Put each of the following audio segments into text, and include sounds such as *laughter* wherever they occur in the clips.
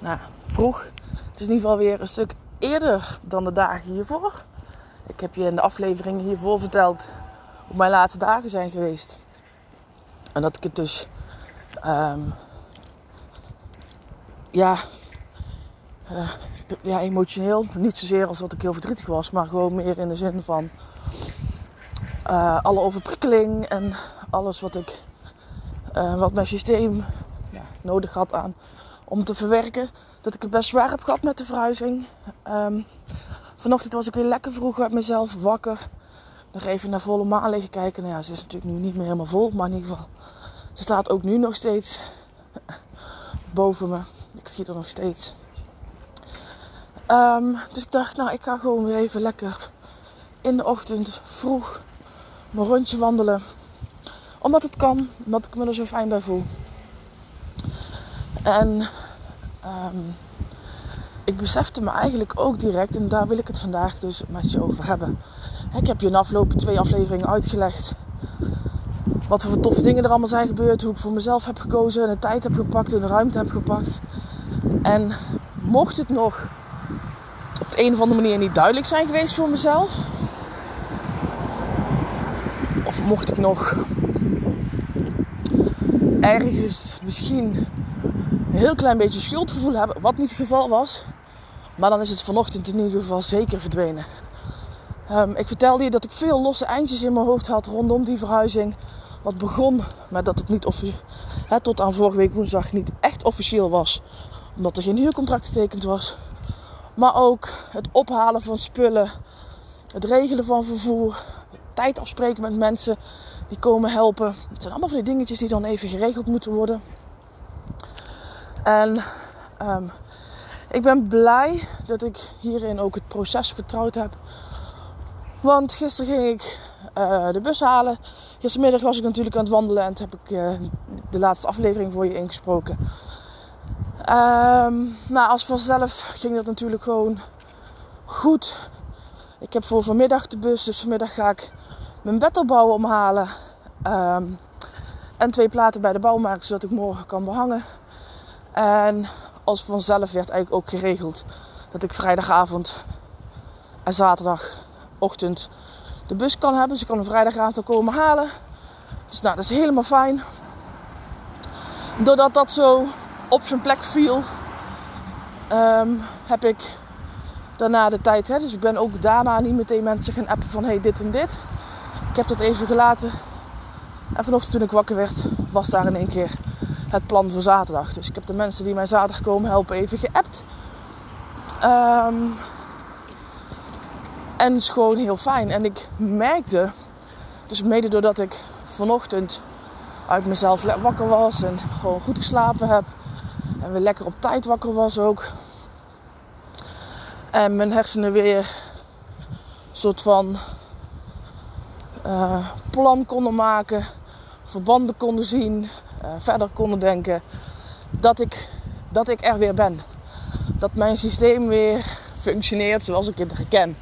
nou, vroeg. Het is in ieder geval weer een stuk eerder dan de dagen hiervoor. Ik heb je in de afleveringen hiervoor verteld hoe mijn laatste dagen zijn geweest. En dat ik het dus, um, ja, uh, ja, emotioneel, niet zozeer als dat ik heel verdrietig was, maar gewoon meer in de zin van uh, alle overprikkeling en alles wat ik, uh, wat mijn systeem ja, nodig had aan om te verwerken. Dat ik het best zwaar heb gehad met de verhuizing. Um, vanochtend was ik weer lekker vroeg uit mezelf wakker. Nog even naar volle maan liggen kijken. Nou ja, ze is natuurlijk nu niet meer helemaal vol. Maar in ieder geval, ze staat ook nu nog steeds *laughs* boven me. Ik zie er nog steeds. Um, dus ik dacht, nou, ik ga gewoon weer even lekker in de ochtend vroeg mijn rondje wandelen. Omdat het kan, omdat ik me er zo fijn bij voel. En um, ik besefte me eigenlijk ook direct, en daar wil ik het vandaag dus met je over hebben. Ik heb je in de afgelopen twee afleveringen uitgelegd wat voor toffe dingen er allemaal zijn gebeurd. Hoe ik voor mezelf heb gekozen en de tijd heb gepakt en de ruimte heb gepakt. En mocht het nog op de een of andere manier niet duidelijk zijn geweest voor mezelf. Of mocht ik nog ergens misschien een heel klein beetje schuldgevoel hebben, wat niet het geval was. Maar dan is het vanochtend in ieder geval zeker verdwenen. Um, ik vertelde je dat ik veel losse eindjes in mijn hoofd had rondom die verhuizing. Wat begon met dat het niet hè, tot aan vorige week woensdag niet echt officieel was. Omdat er geen huurcontract getekend was. Maar ook het ophalen van spullen. Het regelen van vervoer. Tijd afspreken met mensen die komen helpen. Het zijn allemaal van die dingetjes die dan even geregeld moeten worden. En um, ik ben blij dat ik hierin ook het proces vertrouwd heb. Want gisteren ging ik uh, de bus halen. Gistermiddag was ik natuurlijk aan het wandelen en toen heb ik uh, de laatste aflevering voor je ingesproken. Um, nou, als vanzelf ging dat natuurlijk gewoon goed. Ik heb voor vanmiddag de bus, dus vanmiddag ga ik mijn opbouwen omhalen. Um, en twee platen bij de bouw maken, zodat ik morgen kan behangen. En als vanzelf werd eigenlijk ook geregeld dat ik vrijdagavond en zaterdagochtend de bus kan hebben. Dus ik kan een vrijdagavond komen halen. Dus nou, dat is helemaal fijn. Doordat dat zo op zijn plek viel, um, heb ik daarna de tijd. Hè, dus ik ben ook daarna niet meteen mensen gaan appen van hey, dit en dit. Ik heb dat even gelaten. En vanochtend toen ik wakker werd, was daar in één keer het plan voor zaterdag. Dus ik heb de mensen die mij zaterdag komen helpen even geappt. Um, en het is gewoon heel fijn. En ik merkte, dus mede doordat ik vanochtend uit mezelf wakker was en gewoon goed geslapen heb. En weer lekker op tijd wakker was ook. En mijn hersenen weer een soort van uh, plan konden maken, verbanden konden zien, verder konden denken. Dat ik, dat ik er weer ben. Dat mijn systeem weer functioneert zoals ik het herken.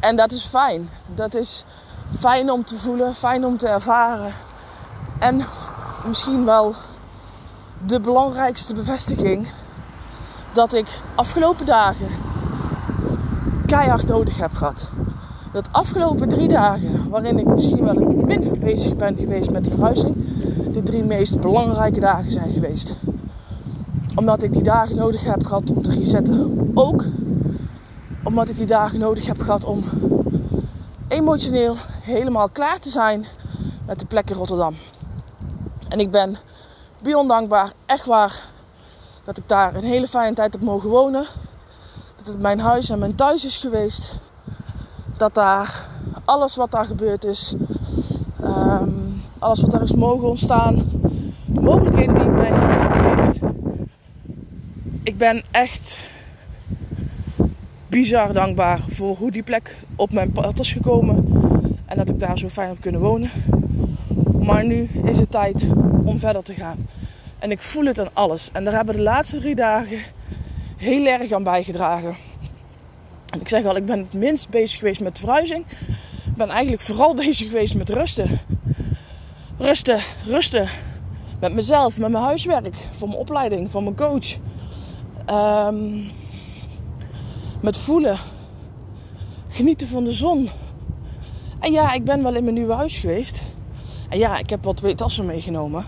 En dat is fijn. Dat is fijn om te voelen, fijn om te ervaren. En misschien wel de belangrijkste bevestiging dat ik afgelopen dagen keihard nodig heb gehad. Dat afgelopen drie dagen, waarin ik misschien wel het minst bezig ben geweest met die verhuizing, de drie meest belangrijke dagen zijn geweest. Omdat ik die dagen nodig heb gehad om te resetten. Ook Omdat ik die dagen nodig heb gehad om emotioneel helemaal klaar te zijn met de plek in Rotterdam. En ik ben bijzonder dankbaar, echt waar, dat ik daar een hele fijne tijd heb mogen wonen. Dat het mijn huis en mijn thuis is geweest. Dat daar alles wat daar gebeurd is, ehm, alles wat daar is mogen ontstaan, de mogelijkheden die het mij gegeven heeft. Ik ben echt bizar dankbaar voor hoe die plek op mijn pad is gekomen en dat ik daar zo fijn heb kunnen wonen. Maar nu is het tijd om verder te gaan. En ik voel het aan alles. En daar hebben de laatste drie dagen heel erg aan bijgedragen. Ik zeg al, ik ben het minst bezig geweest met verhuizing. Ik ben eigenlijk vooral *laughs* bezig geweest met rusten. Rusten, rusten. Met mezelf, met mijn huiswerk, voor mijn opleiding, voor mijn coach. Ehm, met voelen. Genieten van de zon. En ja, ik ben wel in mijn nieuwe huis geweest. En ja, ik heb wat twee tassen meegenomen.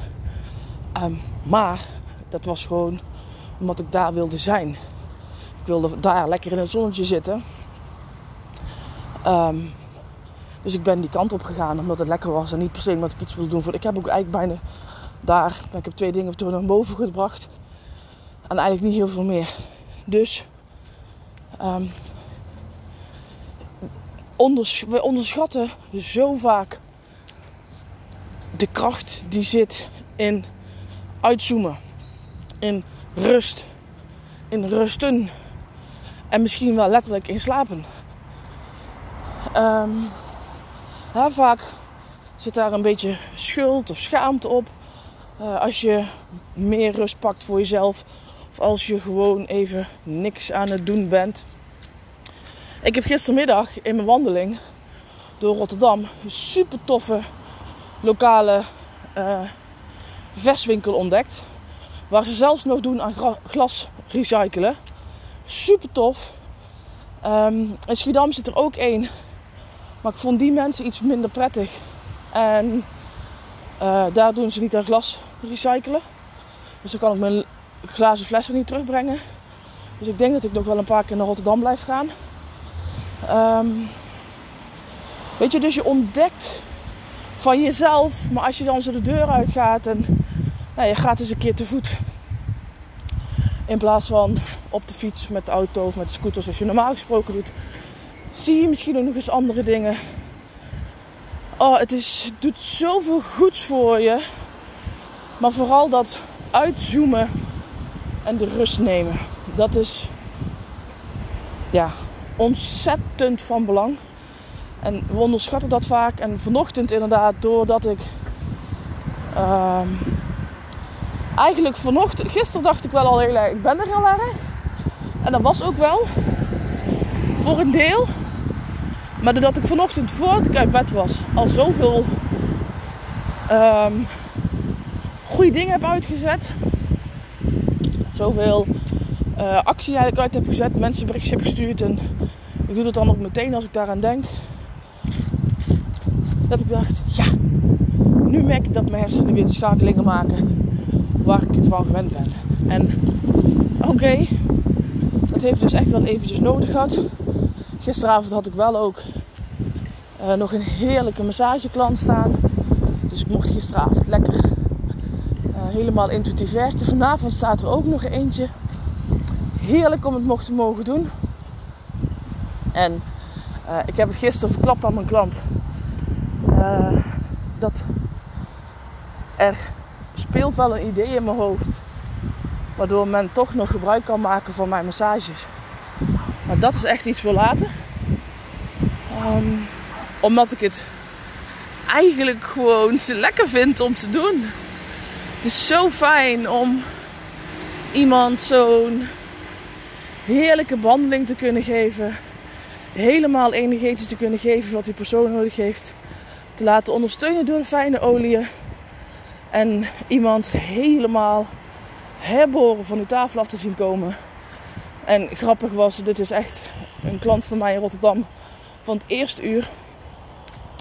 Ehm, maar dat was gewoon omdat ik daar wilde zijn. Ik wilde daar lekker in het zonnetje zitten. Ehm, dus ik ben die kant op gegaan omdat het lekker was en niet per se omdat ik iets wilde doen. Voor. Ik heb ook eigenlijk bijna daar, ik heb twee dingen toen naar boven gebracht. En eigenlijk niet heel veel meer. Dus um, we onderschatten zo vaak de kracht die zit in uitzoomen, in rust, in rusten en misschien wel letterlijk in slapen. Um, vaak zit daar een beetje schuld of schaamte op uh, als je meer rust pakt voor jezelf of als je gewoon even niks aan het doen bent. Ik heb gistermiddag in mijn wandeling door Rotterdam een super toffe lokale uh, verswinkel ontdekt. Waar ze zelfs nog doen aan glas recyclen. Super tof. Um, in Schiedam zit er ook één. Maar ik vond die mensen iets minder prettig. En uh, daar doen ze niet aan glas recyclen. Dus dan kan ik mijn glazen flessen niet terugbrengen. Dus ik denk dat ik nog wel een paar keer naar Rotterdam blijf gaan. Um, weet je, dus je ontdekt van jezelf. Maar als je dan zo de deur uitgaat en nou, je gaat eens een keer te voet. In plaats van op de fiets, met de auto of met de scooter zoals je normaal gesproken doet. Zie je misschien ook nog eens andere dingen. Oh, het, is, doet zoveel goeds voor je. Maar vooral dat uitzoomen en de rust nemen. Dat is ja, ontzettend van belang. En we onderschatten dat vaak. En vanochtend inderdaad, doordat ik... Uh, eigenlijk vanochtend... Gisteren dacht ik wel al heel erg... Ik ben er heel erg. En dat was ook wel. Voor een deel. Maar doordat ik vanochtend voordat ik uit bed was... Al zoveel... Um, goede dingen heb uitgezet. Zoveel uh, actie eigenlijk uit heb gezet. Mensen berichtjes heb gestuurd. En ik doe dat dan ook meteen als ik daaraan denk. Dat ik dacht, ja, nu merk ik dat mijn hersenen weer de schakelingen maken waar ik het van gewend ben. En oké, dat heeft dus echt wel eventjes nodig gehad. Gisteravond had ik wel ook uh, nog een heerlijke massageklant staan. Dus ik mocht gisteravond lekker uh, helemaal intuïtief werken. Vanavond staat er ook nog eentje. Heerlijk om het mocht te mogen doen. En uh, ik heb het gisteren verklapt aan mijn klant. Dat er speelt wel een idee in mijn hoofd. Waardoor men toch nog gebruik kan maken van mijn massages. Maar dat is echt iets voor later. Um, omdat ik het eigenlijk gewoon lekker vind om te doen. Het is zo fijn om iemand zo'n heerlijke behandeling te kunnen geven. Helemaal energetisch te kunnen geven wat die persoon nodig heeft te laten ondersteunen door de fijne oliën. En iemand helemaal herboren van die tafel af te zien komen. En grappig was, dit is echt een klant van mij in Rotterdam van het eerste uur.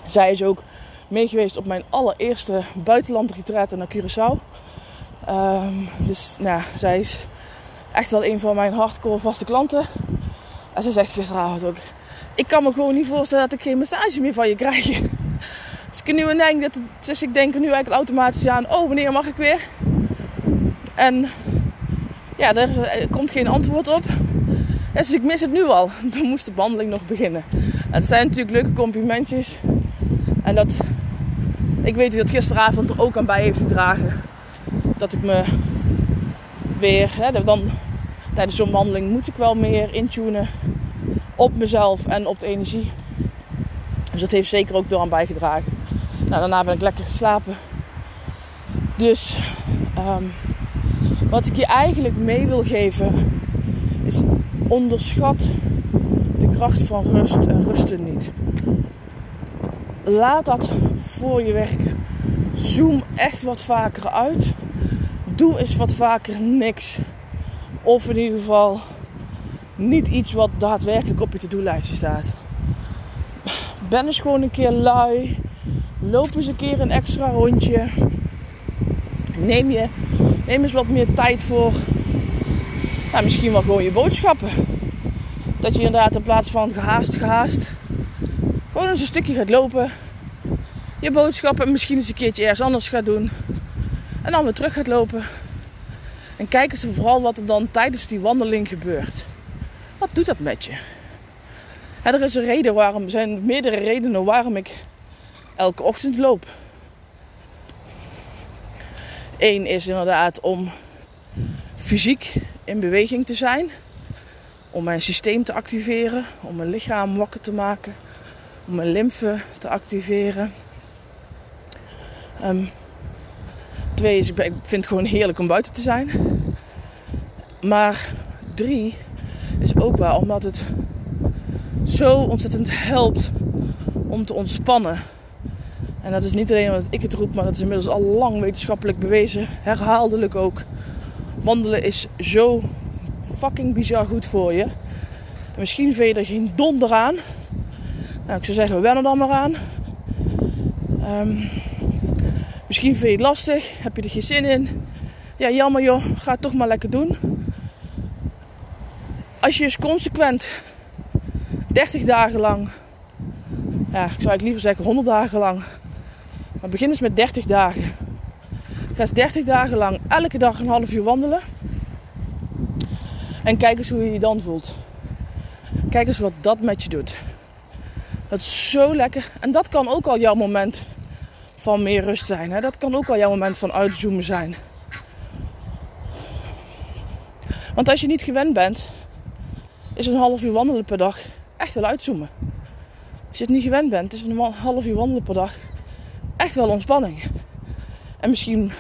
Zij is ook meegeweest op mijn allereerste buitenlandretreat naar Curaçao. Um, dus nou, zij is echt wel een van mijn hardcore vaste klanten. En ze zegt gisteravond ook, ik kan me gewoon niet voorstellen dat ik geen massage meer van je krijg. *laughs* Dus ik nu denk, dat dus ik denk nu eigenlijk automatisch aan, oh wanneer mag ik weer? En ja, er komt geen antwoord op. Dus ik mis het nu al. *laughs* Dan moest de behandeling nog beginnen. En het zijn natuurlijk leuke complimentjes. En dat, ik weet dat gisteravond er ook aan bij heeft gedragen. Dat ik me weer, hè, dan, tijdens zo'n behandeling moet ik wel meer intunen op mezelf en op de energie. Dus dat heeft zeker ook door aan bijgedragen. Nou, daarna ben ik lekker geslapen. Dus um, wat ik je eigenlijk mee wil geven is onderschat de kracht van rust en rusten niet. Laat dat voor je werken. Zoom echt wat vaker uit. Doe eens wat vaker niks. Of in ieder geval niet iets wat daadwerkelijk op je to-do-lijstje staat. Ben eens gewoon een keer lui. Loop eens een keer een extra rondje. Neem, je, neem eens wat meer tijd voor. Nou, misschien wel gewoon je boodschappen. Dat je inderdaad in plaats van gehaast, gehaast. Gewoon eens een stukje gaat lopen. Je boodschappen misschien eens een keertje ergens anders gaat doen. En dan weer terug gaat lopen. En kijk eens vooral wat er dan tijdens die wandeling gebeurt. Wat doet dat met je? er is een reden waarom, er zijn meerdere redenen waarom ik elke ochtend loop. Eén is inderdaad om fysiek in beweging te zijn. Om mijn systeem te activeren. Om mijn lichaam wakker te maken. Om mijn lymfe te activeren. Um, twee is, ik vind het gewoon heerlijk om buiten te zijn. Maar drie is ook wel omdat het zo ontzettend helpt om te ontspannen. En dat is niet alleen omdat ik het roep, maar dat is inmiddels al lang wetenschappelijk bewezen. Herhaaldelijk ook. Wandelen is zo fucking bizar goed voor je. misschien vind je er geen donder aan. Nou, ik zou zeggen, wen er dan maar aan. Um, misschien vind je het lastig. Heb je er geen zin in. Ja, jammer joh. Ga het toch maar lekker doen. Als je eens consequent 30 dagen lang, ja, ik zou eigenlijk liever zeggen 100 dagen lang, maar begin eens met 30 dagen. Ga eens 30 dagen lang elke dag een half uur wandelen. En kijk eens hoe je je dan voelt. Kijk eens wat dat met je doet. Dat is zo lekker. En dat kan ook al jouw moment van meer rust zijn. Hè? Dat kan ook al jouw moment van uitzoomen zijn. Want als je niet gewend bent, is een half uur wandelen per dag echt wel uitzoomen. Als je het niet gewend bent, is een half uur wandelen per dag echt wel ontspanning. En misschien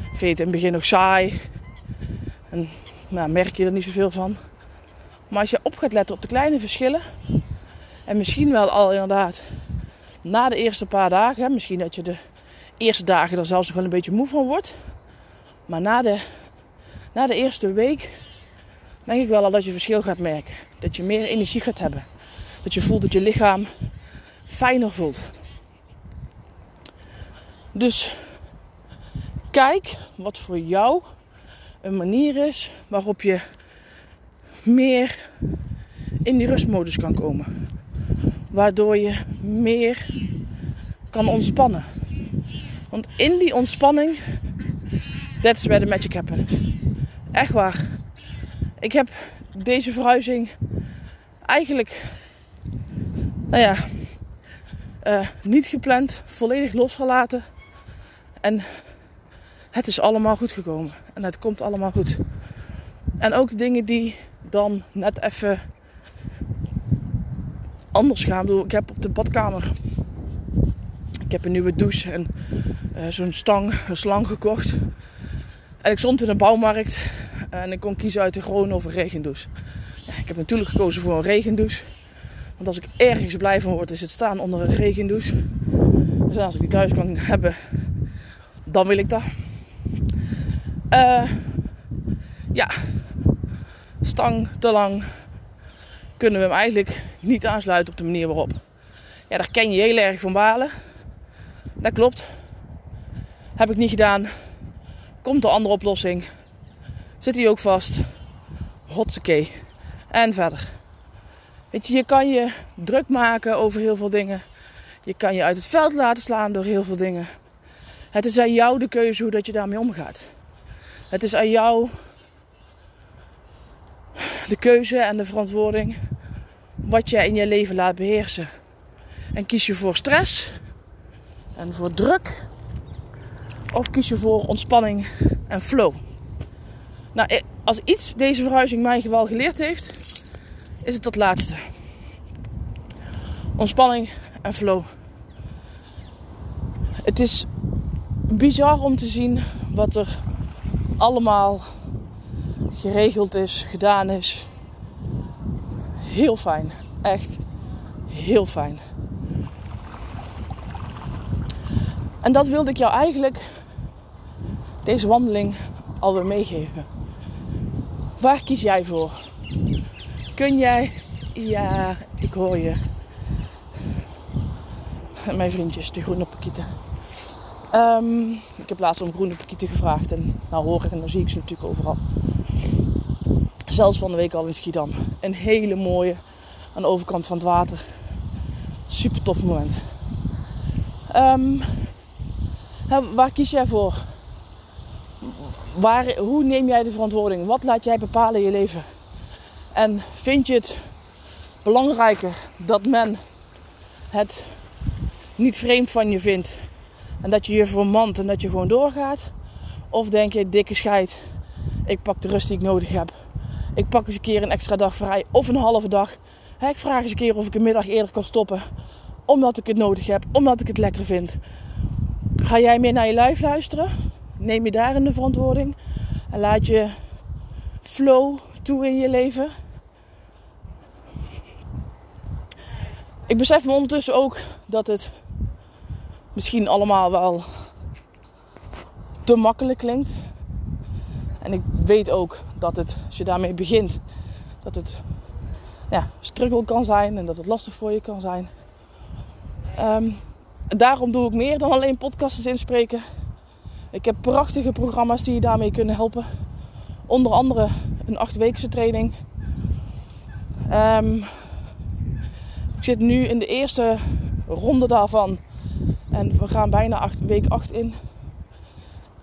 vind je het in het begin nog saai. En nou, merk je er niet zoveel van. Maar als je op gaat letten op de kleine verschillen. En misschien wel al inderdaad na de eerste paar dagen. Misschien dat je de eerste dagen er zelfs nog wel een beetje moe van wordt. Maar na de, na de eerste week denk ik wel al dat je verschil gaat merken. Dat je meer energie gaat hebben. Dat je voelt dat je lichaam fijner voelt. Dus kijk wat voor jou een manier is waarop je meer in die rustmodus kan komen. Waardoor je meer kan ontspannen. Want in die ontspanning, that's where the magic happens. Echt waar. Ik heb deze verhuizing eigenlijk, nou ja, uh, niet gepland, volledig losgelaten. En het is allemaal goed gekomen. En het komt allemaal goed. En ook dingen die dan net even anders gaan. Ik, ik heb op de badkamer. Ik heb een nieuwe douche en uh, zo'n stang, een slang gekocht. En ik stond in een bouwmarkt en ik kon kiezen uit een gewone of een regendouche. Ja, ik heb natuurlijk gekozen voor een regendouche. Want als ik ergens blij van word, is het staan onder een regendouche. Dus als ik die thuis kan hebben, dan wil ik dat. Uh, ja, stang te lang kunnen we hem eigenlijk niet aansluiten op de manier waarop. Ja, daar ken je heel erg van balen. Dat klopt. Heb ik niet gedaan. Komt de andere oplossing. Zit hij ook vast. Hotsakee. En verder. Weet je, je kan je druk maken over heel veel dingen. Je kan je uit het veld laten slaan door heel veel dingen. Het is aan jou de keuze hoe dat je daarmee omgaat. Het is aan jou de keuze en de verantwoording wat jij in je leven laat beheersen. En kies je voor stress en voor druk of kies je voor ontspanning en flow? Nou, als iets deze verhuizing mij wel geleerd heeft, is het dat laatste. Ontspanning en flow. Het is bizar om te zien wat er allemaal geregeld is, gedaan is. Heel fijn. Echt heel fijn. En dat wilde ik jou eigenlijk deze wandeling alweer meegeven. Waar kies jij voor? Kun jij? Ja, ik hoor je. Mijn vriendjes, de groene pakieten. Um, ik heb laatst om groene pakieten gevraagd en nou hoor ik en dan zie ik ze natuurlijk overal. Zelfs van de week al in Schiedam. Een hele mooie aan de overkant van het water. Super tof moment. Um, waar kies jij voor? Waar, hoe neem jij de verantwoording? Wat laat jij bepalen in je leven? En vind je het belangrijker dat men het niet vreemd van je vindt en dat je je vermant en dat je gewoon doorgaat? Of denk je, dikke scheid, ik pak de rust die ik nodig heb. Ik pak eens een keer een extra dag vrij of een halve dag. Ik vraag eens een keer of ik een middag eerder kan stoppen. Omdat ik het nodig heb, omdat ik het lekker vind. Ga jij meer naar je lijf luisteren? Neem je daarin de verantwoording? En laat je flow toe in je leven? Ik besef me ondertussen ook dat het misschien allemaal wel te makkelijk klinkt. En ik weet ook dat het, als je daarmee begint, dat het ja, struggle kan zijn en dat het lastig voor je kan zijn. Um, daarom doe ik meer dan alleen podcasts inspreken. Ik heb prachtige programma's die je daarmee kunnen helpen. Onder andere een achtweekse training. Um, ik zit nu in de eerste ronde daarvan. En we gaan bijna week 8 in.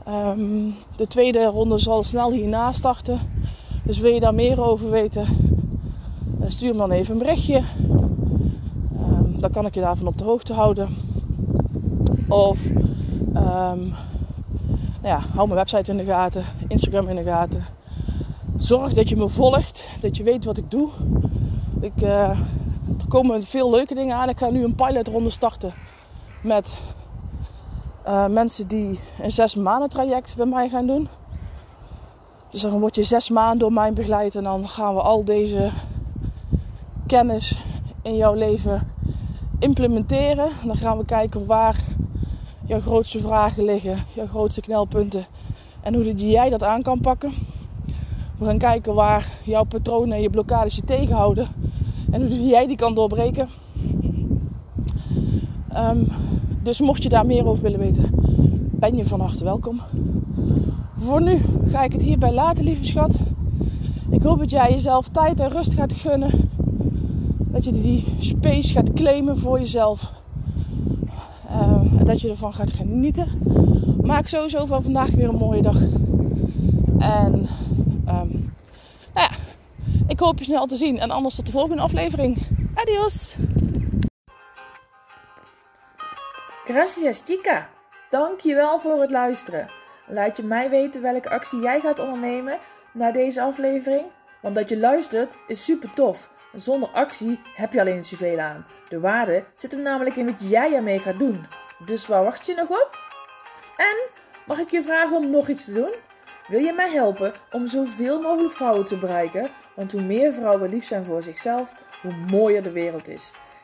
Um, de tweede ronde zal snel hierna starten. Dus wil je daar meer over weten, stuur me dan even een berichtje. Um, dan kan ik je daarvan op de hoogte houden. Of um, nou ja, hou mijn website in de gaten, Instagram in de gaten. Zorg dat je me volgt, dat je weet wat ik doe. Ik, uh, er komen veel leuke dingen aan. Ik ga nu een pilotronde starten met uh, mensen die een zes maanden traject bij mij gaan doen. Dus dan word je zes maanden door mij begeleid en dan gaan we al deze kennis in jouw leven implementeren. En dan gaan we kijken waar jouw grootste vragen liggen, jouw grootste knelpunten en hoe jij dat aan kan pakken. We gaan kijken waar jouw patronen en je blokkades je tegenhouden en hoe jij die kan doorbreken. Um, dus mocht je daar meer over willen weten, ben je van harte welkom. Voor nu ga ik het hierbij laten, lieve schat. Ik hoop dat jij jezelf tijd en rust gaat gunnen. Dat je die space gaat claimen voor jezelf. Uh, en dat je ervan gaat genieten. Maak sowieso van vandaag weer een mooie dag. En um, nou ja, ik hoop je snel te zien. En anders tot de volgende aflevering. Adios! Gracias chica! Dankjewel voor het luisteren. Laat je mij weten welke actie jij gaat ondernemen na deze aflevering. Want dat je luistert is super tof. Zonder actie heb je alleen zoveel aan. De waarde zit hem namelijk in wat jij ermee gaat doen. Dus waar wacht je nog op? En mag ik je vragen om nog iets te doen? Wil je mij helpen om zoveel mogelijk vrouwen te bereiken? Want hoe meer vrouwen lief zijn voor zichzelf, hoe mooier de wereld is.